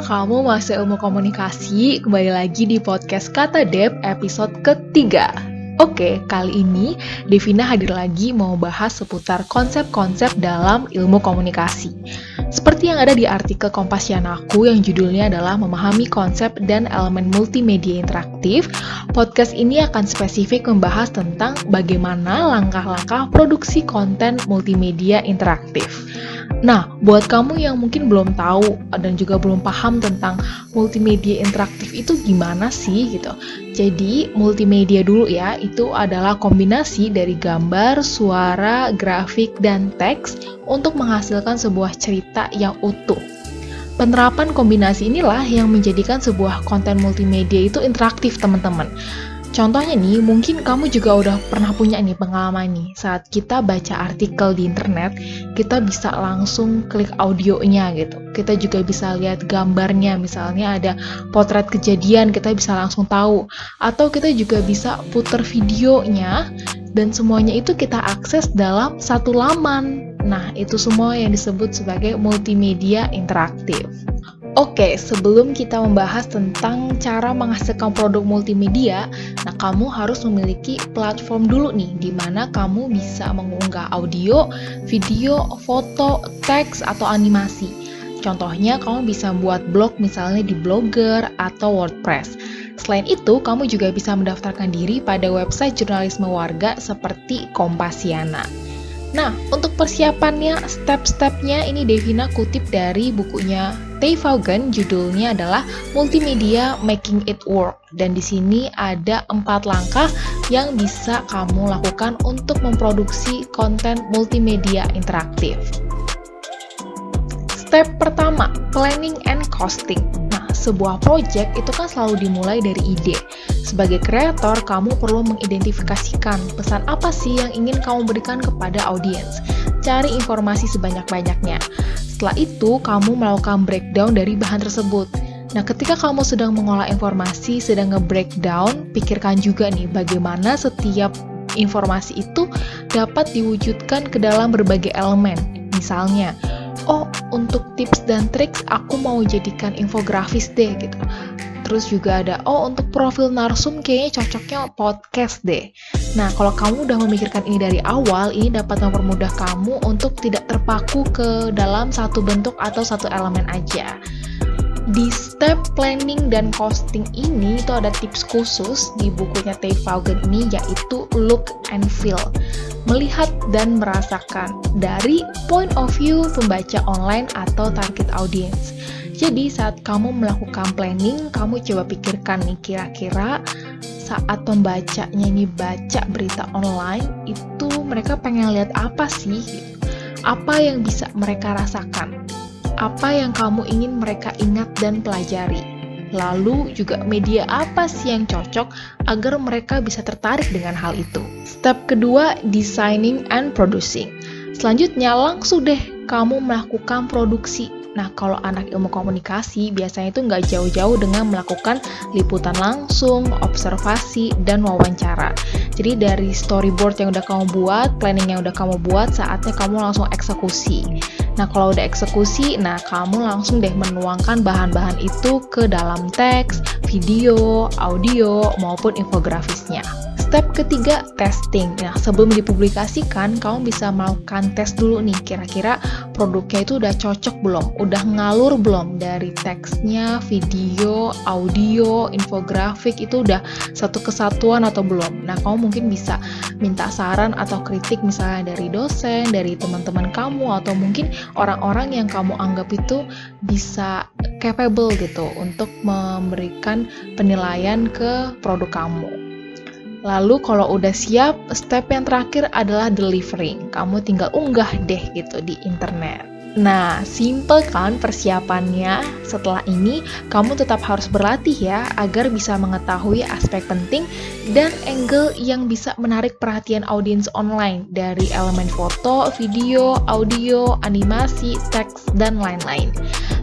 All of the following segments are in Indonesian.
kamu masih ilmu komunikasi, kembali lagi di podcast Kata Dep episode ketiga. Oke, kali ini Devina hadir lagi mau bahas seputar konsep-konsep dalam ilmu komunikasi. Seperti yang ada di artikel Kompasianaku yang judulnya adalah Memahami Konsep dan Elemen Multimedia Interaktif, podcast ini akan spesifik membahas tentang bagaimana langkah-langkah produksi konten multimedia interaktif. Nah, buat kamu yang mungkin belum tahu dan juga belum paham tentang multimedia interaktif itu gimana sih gitu. Jadi, multimedia dulu ya, itu adalah kombinasi dari gambar, suara, grafik, dan teks untuk menghasilkan sebuah cerita yang utuh. Penerapan kombinasi inilah yang menjadikan sebuah konten multimedia itu interaktif, teman-teman. Contohnya nih, mungkin kamu juga udah pernah punya nih pengalaman nih, saat kita baca artikel di internet, kita bisa langsung klik audionya gitu. Kita juga bisa lihat gambarnya, misalnya ada potret kejadian, kita bisa langsung tahu. Atau kita juga bisa putar videonya, dan semuanya itu kita akses dalam satu laman. Nah, itu semua yang disebut sebagai multimedia interaktif. Oke, sebelum kita membahas tentang cara menghasilkan produk multimedia, nah kamu harus memiliki platform dulu nih, di mana kamu bisa mengunggah audio, video, foto, teks, atau animasi. Contohnya, kamu bisa buat blog misalnya di Blogger atau WordPress. Selain itu, kamu juga bisa mendaftarkan diri pada website jurnalisme warga seperti Kompasiana. Nah, untuk persiapannya, step-stepnya ini Devina kutip dari bukunya Tay Vaughan, judulnya adalah Multimedia Making It Work. Dan di sini ada empat langkah yang bisa kamu lakukan untuk memproduksi konten multimedia interaktif. Step pertama, planning and costing. Nah, sebuah project itu kan selalu dimulai dari ide. Sebagai kreator, kamu perlu mengidentifikasikan pesan apa sih yang ingin kamu berikan kepada audiens. Cari informasi sebanyak-banyaknya. Setelah itu, kamu melakukan breakdown dari bahan tersebut. Nah, ketika kamu sedang mengolah informasi, sedang nge-breakdown, pikirkan juga nih bagaimana setiap informasi itu dapat diwujudkan ke dalam berbagai elemen. Misalnya, oh untuk tips dan triks aku mau jadikan infografis deh gitu terus juga ada oh untuk profil narsum kayaknya cocoknya podcast deh nah kalau kamu udah memikirkan ini dari awal ini dapat mempermudah kamu untuk tidak terpaku ke dalam satu bentuk atau satu elemen aja. Di step planning dan costing ini itu ada tips khusus di bukunya Tay Vaughan ini yaitu look and feel. Melihat dan merasakan dari point of view pembaca online atau target audience. Jadi saat kamu melakukan planning kamu coba pikirkan nih kira-kira saat pembacanya ini baca berita online itu mereka pengen lihat apa sih apa yang bisa mereka rasakan apa yang kamu ingin mereka ingat dan pelajari. Lalu juga media apa sih yang cocok agar mereka bisa tertarik dengan hal itu. Step kedua, designing and producing. Selanjutnya langsung deh kamu melakukan produksi Nah, kalau anak ilmu komunikasi biasanya itu nggak jauh-jauh dengan melakukan liputan langsung, observasi, dan wawancara. Jadi dari storyboard yang udah kamu buat, planning yang udah kamu buat, saatnya kamu langsung eksekusi. Nah, kalau udah eksekusi, nah kamu langsung deh menuangkan bahan-bahan itu ke dalam teks, video, audio, maupun infografisnya. Step ketiga, testing. Nah, sebelum dipublikasikan, kamu bisa melakukan tes dulu nih, kira-kira produknya itu udah cocok belum? Udah ngalur belum dari teksnya, video, audio, infografik itu udah satu kesatuan atau belum? Nah, kamu mungkin bisa minta saran atau kritik misalnya dari dosen, dari teman-teman kamu, atau mungkin orang-orang yang kamu anggap itu bisa capable gitu untuk memberikan penilaian ke produk kamu. Lalu kalau udah siap, step yang terakhir adalah delivering. Kamu tinggal unggah deh gitu di internet. Nah, simple kan persiapannya? Setelah ini, kamu tetap harus berlatih ya agar bisa mengetahui aspek penting dan angle yang bisa menarik perhatian audiens online dari elemen foto, video, audio, animasi, teks, dan lain-lain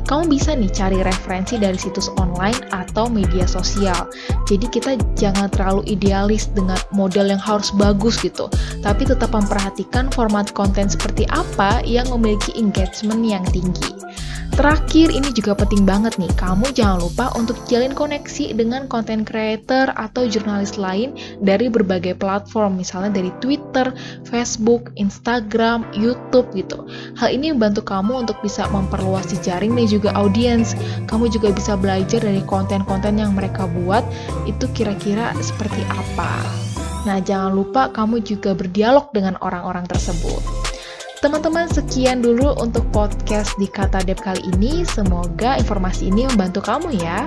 kamu bisa nih cari referensi dari situs online atau media sosial. Jadi kita jangan terlalu idealis dengan model yang harus bagus gitu, tapi tetap memperhatikan format konten seperti apa yang memiliki engagement yang tinggi. Terakhir, ini juga penting banget nih, kamu jangan lupa untuk jalin koneksi dengan content creator atau jurnalis lain dari berbagai platform, misalnya dari Twitter, Facebook, Instagram, YouTube gitu. Hal ini membantu kamu untuk bisa memperluas jaring dan juga audiens. Kamu juga bisa belajar dari konten-konten yang mereka buat, itu kira-kira seperti apa. Nah, jangan lupa kamu juga berdialog dengan orang-orang tersebut. Teman-teman, sekian dulu untuk podcast di Kata Dep kali ini. Semoga informasi ini membantu kamu ya.